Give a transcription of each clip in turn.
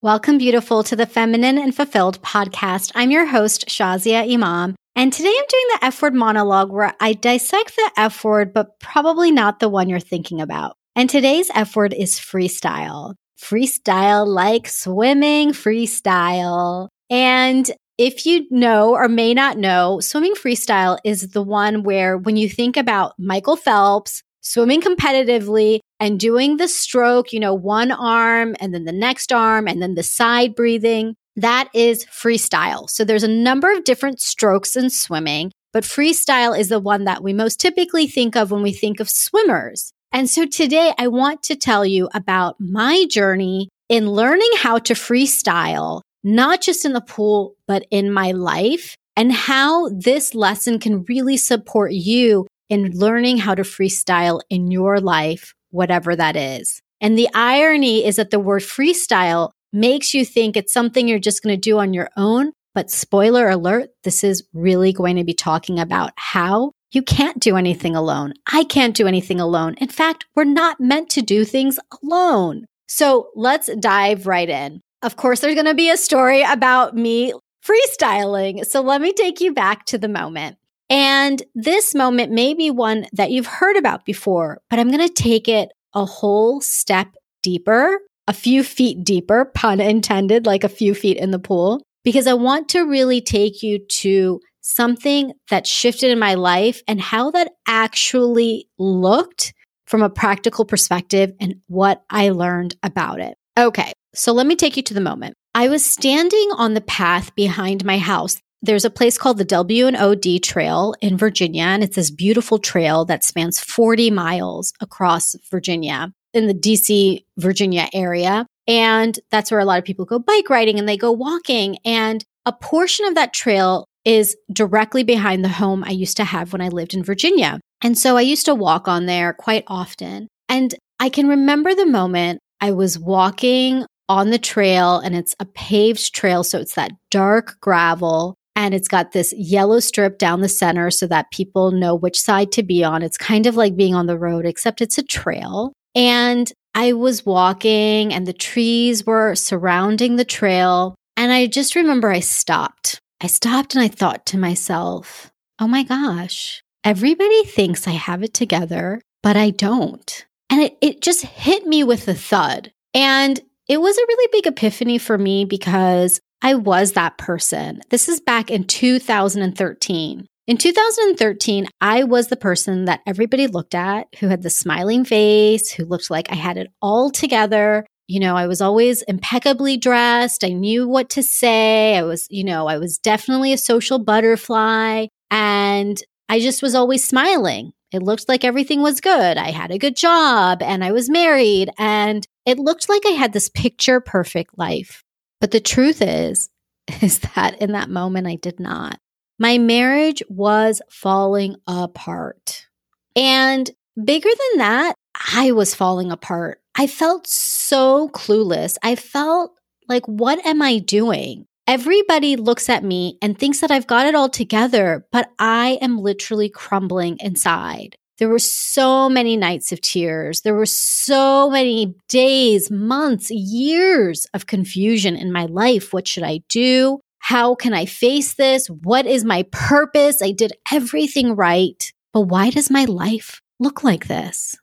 Welcome, beautiful, to the Feminine and Fulfilled podcast. I'm your host, Shazia Imam. And today I'm doing the F word monologue where I dissect the F word, but probably not the one you're thinking about. And today's F word is freestyle. Freestyle like swimming freestyle. And if you know or may not know, swimming freestyle is the one where when you think about Michael Phelps swimming competitively and doing the stroke, you know, one arm and then the next arm and then the side breathing, that is freestyle. So there's a number of different strokes in swimming, but freestyle is the one that we most typically think of when we think of swimmers. And so today I want to tell you about my journey in learning how to freestyle not just in the pool, but in my life and how this lesson can really support you in learning how to freestyle in your life, whatever that is. And the irony is that the word freestyle makes you think it's something you're just going to do on your own. But spoiler alert, this is really going to be talking about how you can't do anything alone. I can't do anything alone. In fact, we're not meant to do things alone. So let's dive right in. Of course, there's going to be a story about me freestyling. So let me take you back to the moment. And this moment may be one that you've heard about before, but I'm going to take it a whole step deeper, a few feet deeper, pun intended, like a few feet in the pool, because I want to really take you to something that shifted in my life and how that actually looked from a practical perspective and what I learned about it. Okay. So let me take you to the moment. I was standing on the path behind my house. There's a place called the W&OD Trail in Virginia, and it's this beautiful trail that spans 40 miles across Virginia in the DC, Virginia area. And that's where a lot of people go bike riding and they go walking. And a portion of that trail is directly behind the home I used to have when I lived in Virginia. And so I used to walk on there quite often. And I can remember the moment I was walking on the trail and it's a paved trail. So it's that dark gravel and it's got this yellow strip down the center so that people know which side to be on. It's kind of like being on the road, except it's a trail. And I was walking and the trees were surrounding the trail. And I just remember I stopped. I stopped and I thought to myself, oh my gosh, everybody thinks I have it together, but I don't. And it, it just hit me with a thud. And it was a really big epiphany for me because I was that person. This is back in 2013. In 2013, I was the person that everybody looked at who had the smiling face, who looked like I had it all together. You know, I was always impeccably dressed. I knew what to say. I was, you know, I was definitely a social butterfly. And I just was always smiling. It looked like everything was good. I had a good job and I was married and it looked like I had this picture perfect life. But the truth is, is that in that moment, I did not. My marriage was falling apart. And bigger than that, I was falling apart. I felt so clueless. I felt like, what am I doing? Everybody looks at me and thinks that I've got it all together, but I am literally crumbling inside. There were so many nights of tears. There were so many days, months, years of confusion in my life. What should I do? How can I face this? What is my purpose? I did everything right. But why does my life look like this?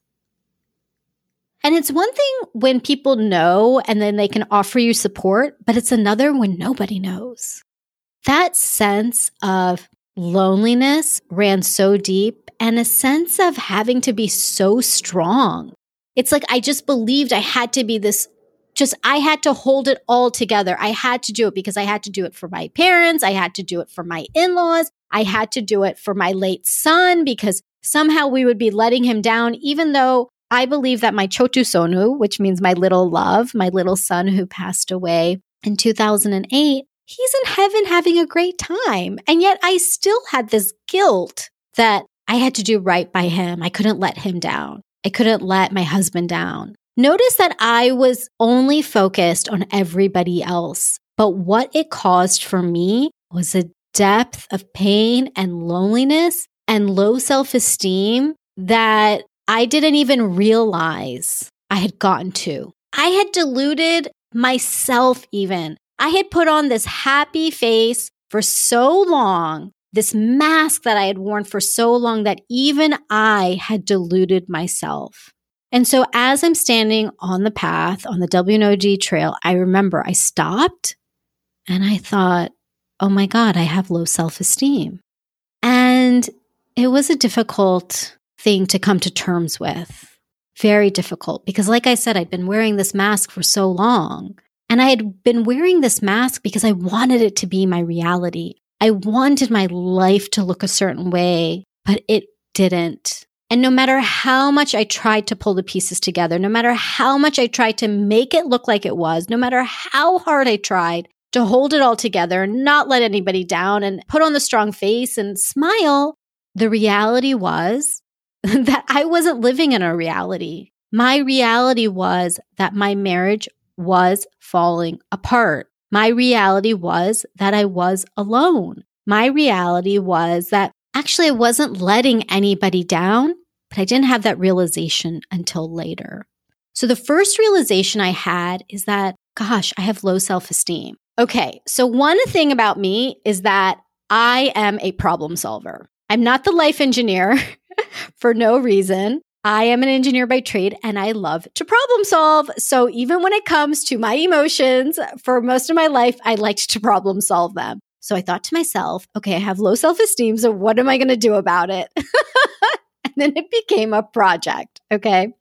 And it's one thing when people know and then they can offer you support, but it's another when nobody knows. That sense of loneliness ran so deep and a sense of having to be so strong. It's like I just believed I had to be this just I had to hold it all together. I had to do it because I had to do it for my parents. I had to do it for my in-laws. I had to do it for my late son because somehow we would be letting him down, even though I believe that my Chotu Sonu, which means my little love, my little son who passed away in 2008, he's in heaven having a great time. And yet I still had this guilt that I had to do right by him. I couldn't let him down. I couldn't let my husband down. Notice that I was only focused on everybody else, but what it caused for me was a depth of pain and loneliness and low self esteem that I didn't even realize I had gotten to. I had deluded myself, even. I had put on this happy face for so long, this mask that I had worn for so long that even I had deluded myself. And so as I'm standing on the path on the W&OD trail, I remember I stopped and I thought, oh my God, I have low self esteem. And it was a difficult thing to come to terms with. Very difficult because, like I said, I'd been wearing this mask for so long. And I had been wearing this mask because I wanted it to be my reality. I wanted my life to look a certain way, but it didn't. And no matter how much I tried to pull the pieces together, no matter how much I tried to make it look like it was, no matter how hard I tried to hold it all together, not let anybody down, and put on the strong face and smile, the reality was that I wasn't living in a reality. My reality was that my marriage was falling apart. My reality was that I was alone. My reality was that actually I wasn't letting anybody down, but I didn't have that realization until later. So the first realization I had is that, gosh, I have low self esteem. Okay. So one thing about me is that I am a problem solver. I'm not the life engineer for no reason. I am an engineer by trade and I love to problem solve. So even when it comes to my emotions, for most of my life, I liked to problem solve them. So I thought to myself, okay, I have low self esteem. So what am I going to do about it? and then it became a project. Okay.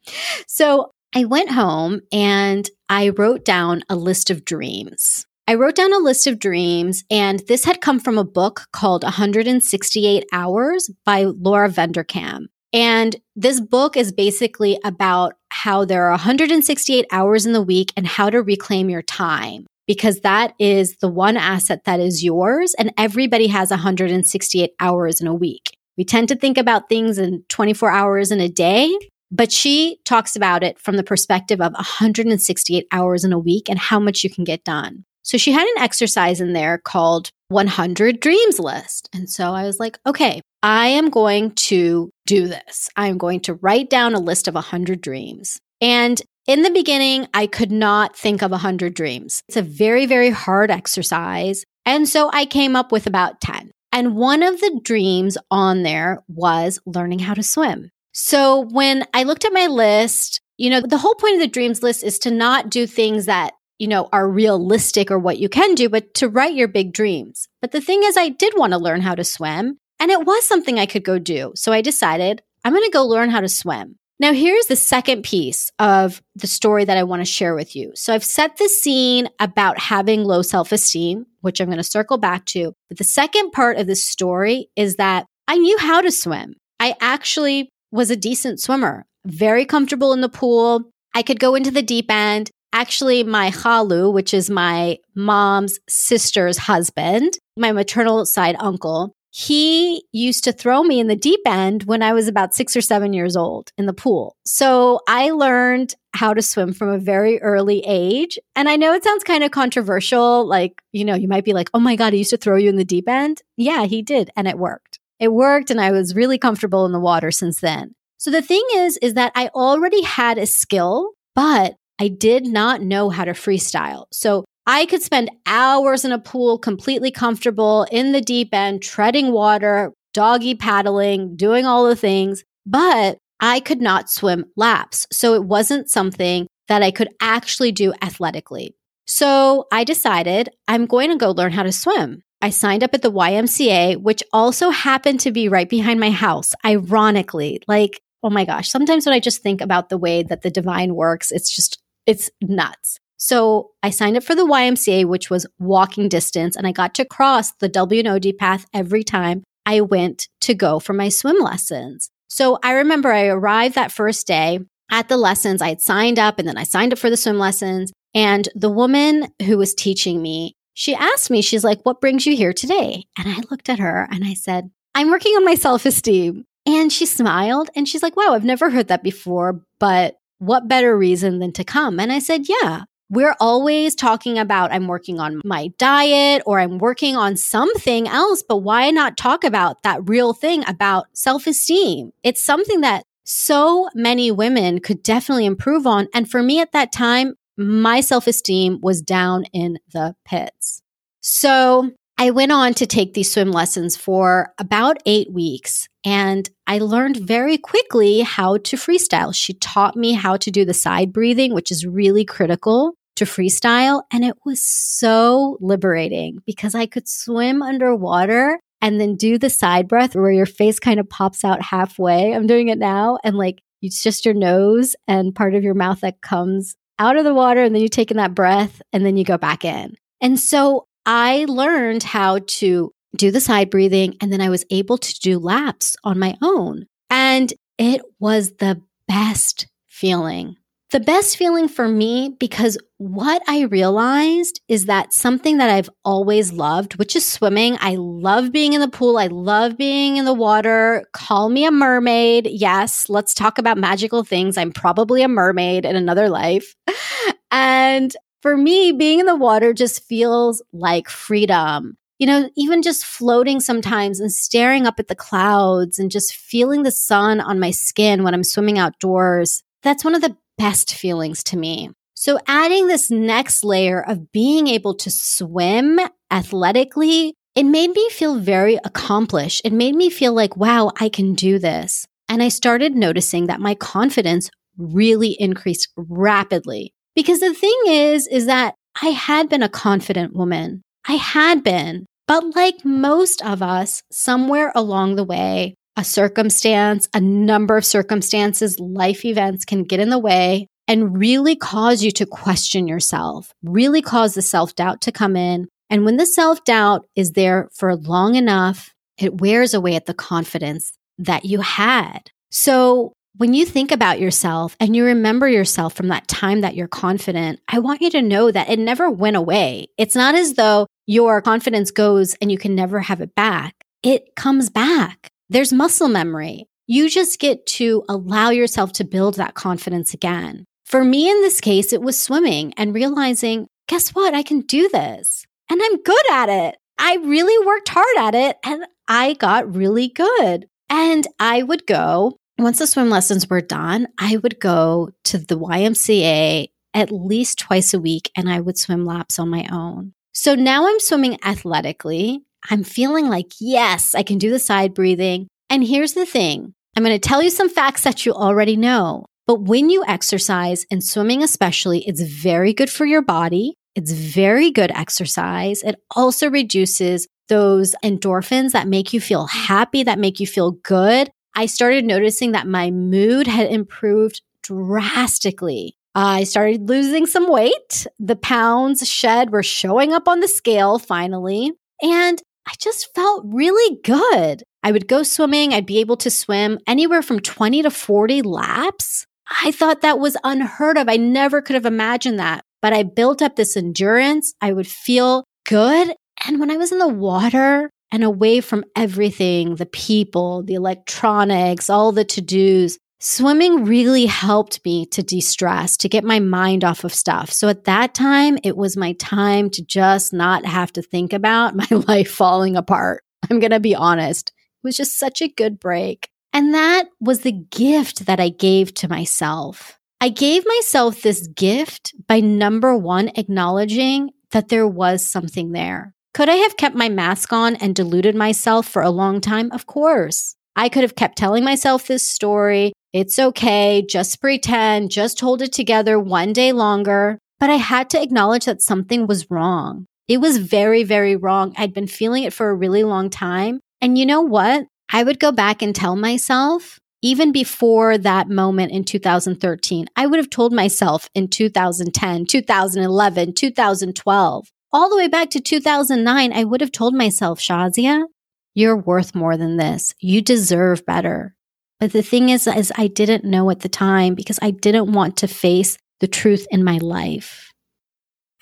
So I went home and I wrote down a list of dreams. I wrote down a list of dreams, and this had come from a book called 168 Hours by Laura Vanderkam. And this book is basically about how there are 168 hours in the week and how to reclaim your time because that is the one asset that is yours and everybody has 168 hours in a week. We tend to think about things in 24 hours in a day, but she talks about it from the perspective of 168 hours in a week and how much you can get done. So she had an exercise in there called 100 dreams list. And so I was like, okay, I am going to do this. I'm going to write down a list of 100 dreams. And in the beginning, I could not think of 100 dreams. It's a very, very hard exercise. And so I came up with about 10. And one of the dreams on there was learning how to swim. So when I looked at my list, you know, the whole point of the dreams list is to not do things that you know, are realistic or what you can do, but to write your big dreams. But the thing is, I did want to learn how to swim and it was something I could go do. So I decided I'm going to go learn how to swim. Now, here's the second piece of the story that I want to share with you. So I've set the scene about having low self esteem, which I'm going to circle back to. But the second part of this story is that I knew how to swim. I actually was a decent swimmer, very comfortable in the pool. I could go into the deep end actually my halu, which is my mom's sister's husband, my maternal side uncle, he used to throw me in the deep end when I was about six or seven years old in the pool. So I learned how to swim from a very early age. And I know it sounds kind of controversial. Like, you know, you might be like, oh my God, he used to throw you in the deep end. Yeah, he did. And it worked. It worked. And I was really comfortable in the water since then. So the thing is, is that I already had a skill, but I did not know how to freestyle. So I could spend hours in a pool completely comfortable in the deep end, treading water, doggy paddling, doing all the things, but I could not swim laps. So it wasn't something that I could actually do athletically. So I decided I'm going to go learn how to swim. I signed up at the YMCA, which also happened to be right behind my house, ironically. Like, oh my gosh, sometimes when I just think about the way that the divine works, it's just it's nuts. So I signed up for the YMCA, which was walking distance, and I got to cross the W&OD path every time I went to go for my swim lessons. So I remember I arrived that first day at the lessons. I had signed up and then I signed up for the swim lessons. And the woman who was teaching me, she asked me, she's like, What brings you here today? And I looked at her and I said, I'm working on my self esteem. And she smiled and she's like, Wow, I've never heard that before, but what better reason than to come? And I said, yeah, we're always talking about I'm working on my diet or I'm working on something else, but why not talk about that real thing about self esteem? It's something that so many women could definitely improve on. And for me at that time, my self esteem was down in the pits. So I went on to take these swim lessons for about eight weeks and I learned very quickly how to freestyle. She taught me how to do the side breathing, which is really critical to freestyle. And it was so liberating because I could swim underwater and then do the side breath where your face kind of pops out halfway. I'm doing it now. And like it's just your nose and part of your mouth that comes out of the water. And then you take in that breath and then you go back in. And so I learned how to do the side breathing and then I was able to do laps on my own. And it was the best feeling. The best feeling for me because what I realized is that something that I've always loved, which is swimming. I love being in the pool. I love being in the water. Call me a mermaid. Yes, let's talk about magical things. I'm probably a mermaid in another life. and for me, being in the water just feels like freedom. You know, even just floating sometimes and staring up at the clouds and just feeling the sun on my skin when I'm swimming outdoors. That's one of the best feelings to me. So adding this next layer of being able to swim athletically, it made me feel very accomplished. It made me feel like, wow, I can do this. And I started noticing that my confidence really increased rapidly. Because the thing is, is that I had been a confident woman. I had been. But like most of us, somewhere along the way, a circumstance, a number of circumstances, life events can get in the way and really cause you to question yourself, really cause the self doubt to come in. And when the self doubt is there for long enough, it wears away at the confidence that you had. So when you think about yourself and you remember yourself from that time that you're confident, I want you to know that it never went away. It's not as though your confidence goes and you can never have it back. It comes back. There's muscle memory. You just get to allow yourself to build that confidence again. For me, in this case, it was swimming and realizing, guess what? I can do this and I'm good at it. I really worked hard at it and I got really good. And I would go once the swim lessons were done, I would go to the YMCA at least twice a week and I would swim laps on my own. So now I'm swimming athletically. I'm feeling like, yes, I can do the side breathing. And here's the thing I'm going to tell you some facts that you already know. But when you exercise and swimming, especially, it's very good for your body. It's very good exercise. It also reduces those endorphins that make you feel happy, that make you feel good. I started noticing that my mood had improved drastically. I started losing some weight. The pounds shed were showing up on the scale finally. And I just felt really good. I would go swimming. I'd be able to swim anywhere from 20 to 40 laps. I thought that was unheard of. I never could have imagined that. But I built up this endurance. I would feel good. And when I was in the water, and away from everything the people, the electronics, all the to dos. Swimming really helped me to de stress, to get my mind off of stuff. So at that time, it was my time to just not have to think about my life falling apart. I'm going to be honest. It was just such a good break. And that was the gift that I gave to myself. I gave myself this gift by number one, acknowledging that there was something there. Could I have kept my mask on and deluded myself for a long time? Of course. I could have kept telling myself this story. It's okay. Just pretend. Just hold it together one day longer. But I had to acknowledge that something was wrong. It was very, very wrong. I'd been feeling it for a really long time. And you know what? I would go back and tell myself, even before that moment in 2013, I would have told myself in 2010, 2011, 2012, all the way back to 2009, I would have told myself, Shazia, you're worth more than this. You deserve better. But the thing is, is I didn't know at the time because I didn't want to face the truth in my life.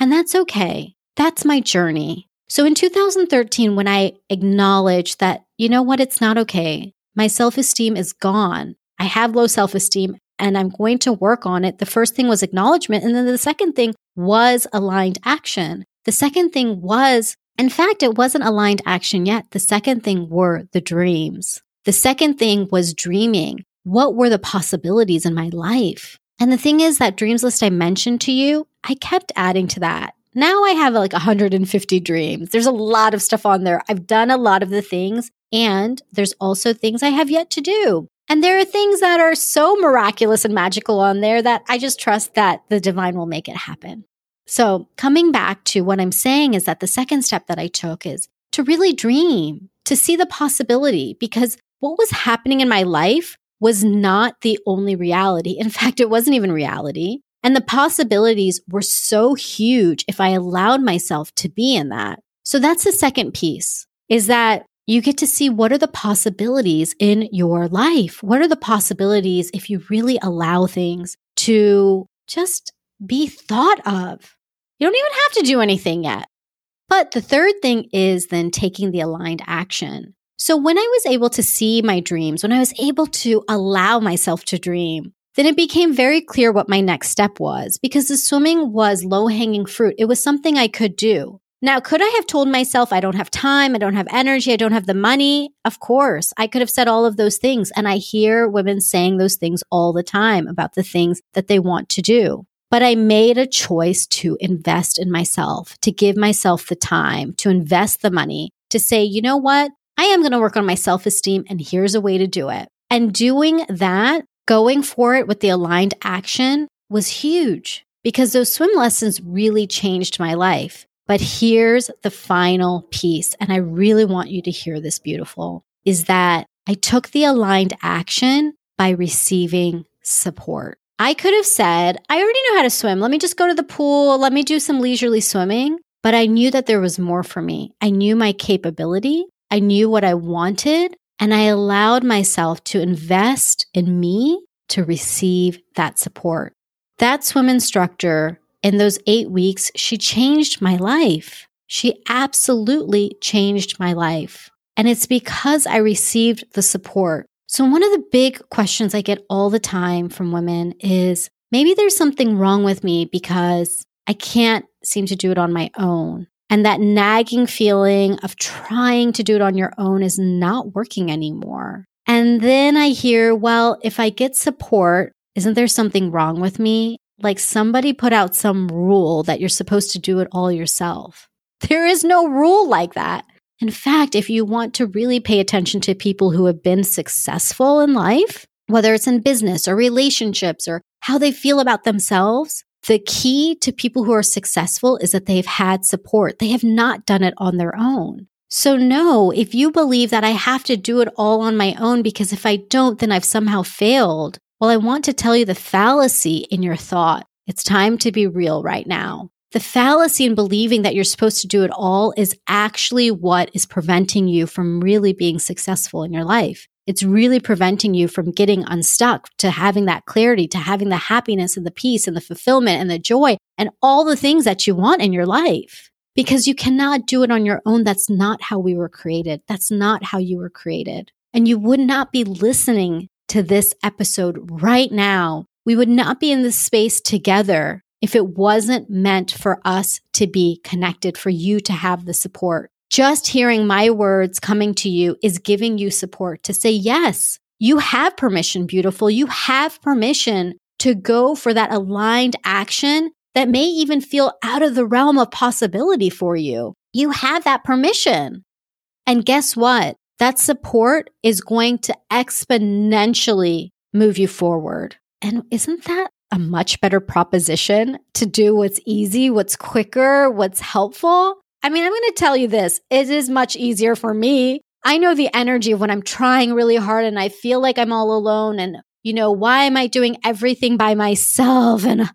And that's okay. That's my journey. So in 2013, when I acknowledged that, you know what, it's not okay. My self esteem is gone. I have low self esteem and I'm going to work on it. The first thing was acknowledgement. And then the second thing was aligned action. The second thing was, in fact, it wasn't aligned action yet. The second thing were the dreams. The second thing was dreaming. What were the possibilities in my life? And the thing is, that dreams list I mentioned to you, I kept adding to that. Now I have like 150 dreams. There's a lot of stuff on there. I've done a lot of the things, and there's also things I have yet to do. And there are things that are so miraculous and magical on there that I just trust that the divine will make it happen. So, coming back to what I'm saying is that the second step that I took is to really dream, to see the possibility, because what was happening in my life was not the only reality. In fact, it wasn't even reality. And the possibilities were so huge if I allowed myself to be in that. So that's the second piece is that you get to see what are the possibilities in your life? What are the possibilities if you really allow things to just be thought of? You don't even have to do anything yet. But the third thing is then taking the aligned action. So when I was able to see my dreams, when I was able to allow myself to dream, then it became very clear what my next step was because the swimming was low hanging fruit. It was something I could do. Now, could I have told myself I don't have time, I don't have energy, I don't have the money? Of course, I could have said all of those things. And I hear women saying those things all the time about the things that they want to do. But I made a choice to invest in myself, to give myself the time, to invest the money, to say, you know what? I am going to work on my self esteem, and here's a way to do it. And doing that, going for it with the aligned action was huge because those swim lessons really changed my life. But here's the final piece, and I really want you to hear this beautiful is that I took the aligned action by receiving support. I could have said, I already know how to swim. Let me just go to the pool. Let me do some leisurely swimming. But I knew that there was more for me. I knew my capability. I knew what I wanted. And I allowed myself to invest in me to receive that support. That swim instructor in those eight weeks, she changed my life. She absolutely changed my life. And it's because I received the support. So, one of the big questions I get all the time from women is maybe there's something wrong with me because I can't seem to do it on my own. And that nagging feeling of trying to do it on your own is not working anymore. And then I hear, well, if I get support, isn't there something wrong with me? like somebody put out some rule that you're supposed to do it all yourself. There is no rule like that. In fact, if you want to really pay attention to people who have been successful in life, whether it's in business or relationships or how they feel about themselves, the key to people who are successful is that they've had support. They have not done it on their own. So, no, if you believe that I have to do it all on my own because if I don't, then I've somehow failed, well, I want to tell you the fallacy in your thought. It's time to be real right now. The fallacy in believing that you're supposed to do it all is actually what is preventing you from really being successful in your life. It's really preventing you from getting unstuck, to having that clarity, to having the happiness and the peace and the fulfillment and the joy and all the things that you want in your life. Because you cannot do it on your own. That's not how we were created. That's not how you were created. And you would not be listening to this episode right now, we would not be in this space together if it wasn't meant for us to be connected, for you to have the support. Just hearing my words coming to you is giving you support to say, yes, you have permission, beautiful. You have permission to go for that aligned action that may even feel out of the realm of possibility for you. You have that permission. And guess what? that support is going to exponentially move you forward. And isn't that a much better proposition to do what's easy, what's quicker, what's helpful? I mean, I'm going to tell you this it is much easier for me. I know the energy of when I'm trying really hard and I feel like I'm all alone and, you know, why am I doing everything by myself? And uh,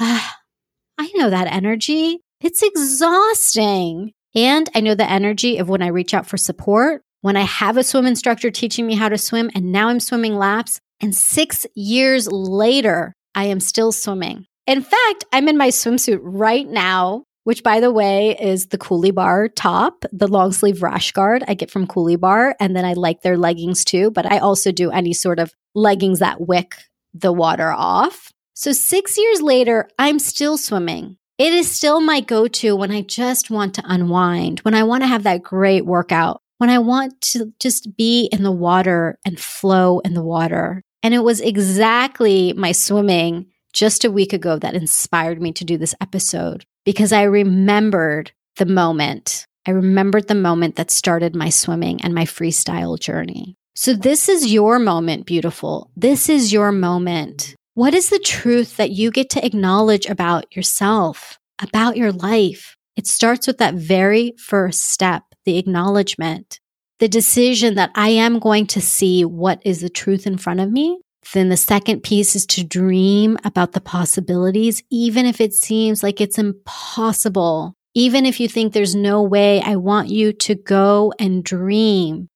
I know that energy. It's exhausting. And I know the energy of when I reach out for support when I have a swim instructor teaching me how to swim and now I'm swimming laps. And six years later, I am still swimming. In fact, I'm in my swimsuit right now, which by the way is the Coolibar top, the long sleeve rash guard I get from Coolibar. And then I like their leggings too, but I also do any sort of leggings that wick the water off. So six years later, I'm still swimming. It is still my go to when I just want to unwind, when I want to have that great workout when I want to just be in the water and flow in the water. And it was exactly my swimming just a week ago that inspired me to do this episode because I remembered the moment. I remembered the moment that started my swimming and my freestyle journey. So, this is your moment, beautiful. This is your moment. What is the truth that you get to acknowledge about yourself, about your life? It starts with that very first step, the acknowledgement, the decision that I am going to see what is the truth in front of me. Then the second piece is to dream about the possibilities, even if it seems like it's impossible. Even if you think there's no way, I want you to go and dream.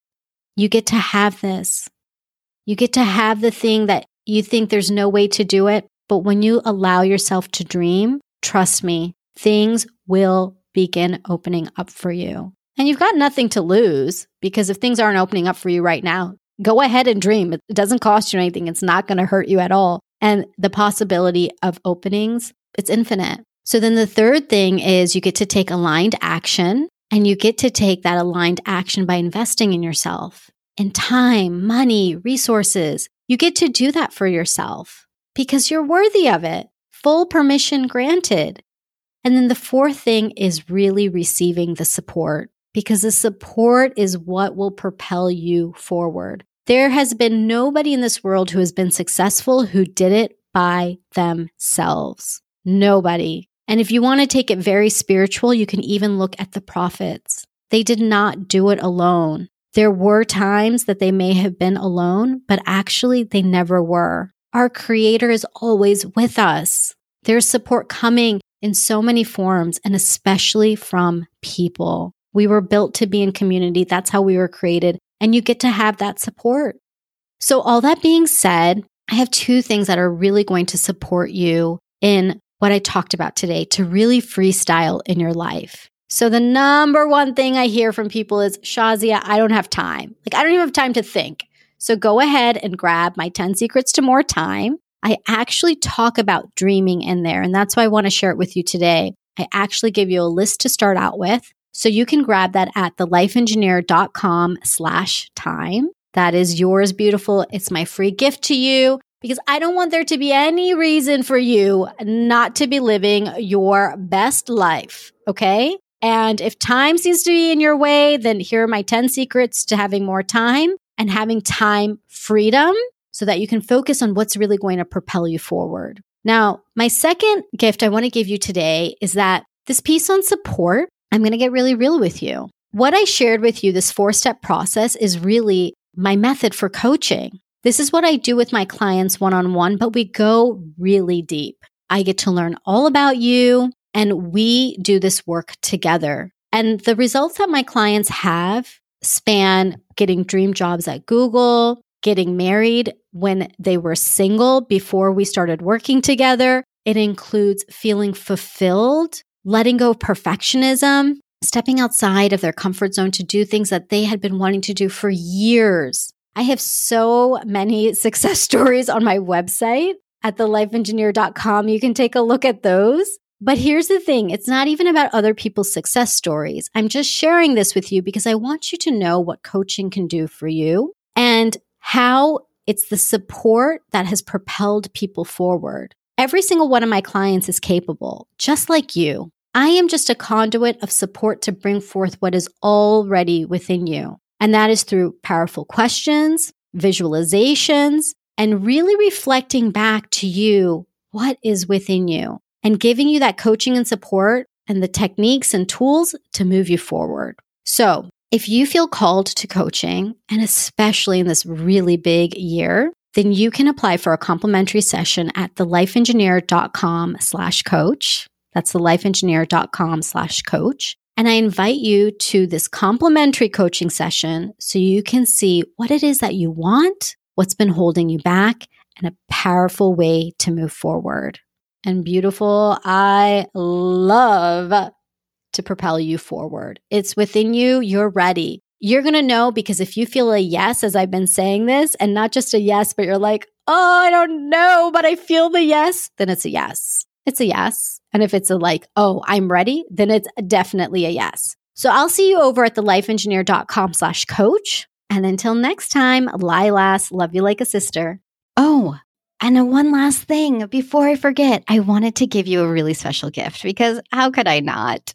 You get to have this. You get to have the thing that you think there's no way to do it. But when you allow yourself to dream, trust me, things will begin opening up for you. And you've got nothing to lose because if things aren't opening up for you right now, go ahead and dream. It doesn't cost you anything. It's not going to hurt you at all. And the possibility of openings, it's infinite. So then the third thing is you get to take aligned action and you get to take that aligned action by investing in yourself in time, money, resources. You get to do that for yourself because you're worthy of it. Full permission granted. And then the fourth thing is really receiving the support because the support is what will propel you forward. There has been nobody in this world who has been successful who did it by themselves. Nobody. And if you want to take it very spiritual, you can even look at the prophets. They did not do it alone. There were times that they may have been alone, but actually they never were. Our creator is always with us. There's support coming in so many forms and especially from people. We were built to be in community. That's how we were created. And you get to have that support. So all that being said, I have two things that are really going to support you in what I talked about today to really freestyle in your life. So the number one thing I hear from people is, Shazia, I don't have time. Like, I don't even have time to think. So go ahead and grab my 10 secrets to more time. I actually talk about dreaming in there, and that's why I want to share it with you today. I actually give you a list to start out with. So you can grab that at thelifeengineer.com slash time. That is yours, beautiful. It's my free gift to you because I don't want there to be any reason for you not to be living your best life. Okay. And if time seems to be in your way, then here are my 10 secrets to having more time and having time freedom so that you can focus on what's really going to propel you forward. Now, my second gift I want to give you today is that this piece on support, I'm going to get really real with you. What I shared with you, this four step process, is really my method for coaching. This is what I do with my clients one on one, but we go really deep. I get to learn all about you and we do this work together. And the results that my clients have span getting dream jobs at Google, getting married when they were single before we started working together. It includes feeling fulfilled, letting go of perfectionism, stepping outside of their comfort zone to do things that they had been wanting to do for years. I have so many success stories on my website at thelifeengineer.com. You can take a look at those. But here's the thing it's not even about other people's success stories. I'm just sharing this with you because I want you to know what coaching can do for you and how it's the support that has propelled people forward. Every single one of my clients is capable, just like you. I am just a conduit of support to bring forth what is already within you. And that is through powerful questions, visualizations, and really reflecting back to you what is within you and giving you that coaching and support and the techniques and tools to move you forward. So if you feel called to coaching, and especially in this really big year, then you can apply for a complimentary session at thelifeengineer.com slash coach. That's thelifeengineer.com slash coach. And I invite you to this complimentary coaching session so you can see what it is that you want, what's been holding you back, and a powerful way to move forward. And beautiful, I love to propel you forward. It's within you, you're ready. You're going to know because if you feel a yes, as I've been saying this, and not just a yes, but you're like, oh, I don't know, but I feel the yes, then it's a yes. It's a yes. And if it's a like, oh, I'm ready, then it's definitely a yes. So I'll see you over at thelifeengineer.com slash coach. And until next time, Lilas, love you like a sister. Oh, And one last thing before I forget, I wanted to give you a really special gift because how could I not?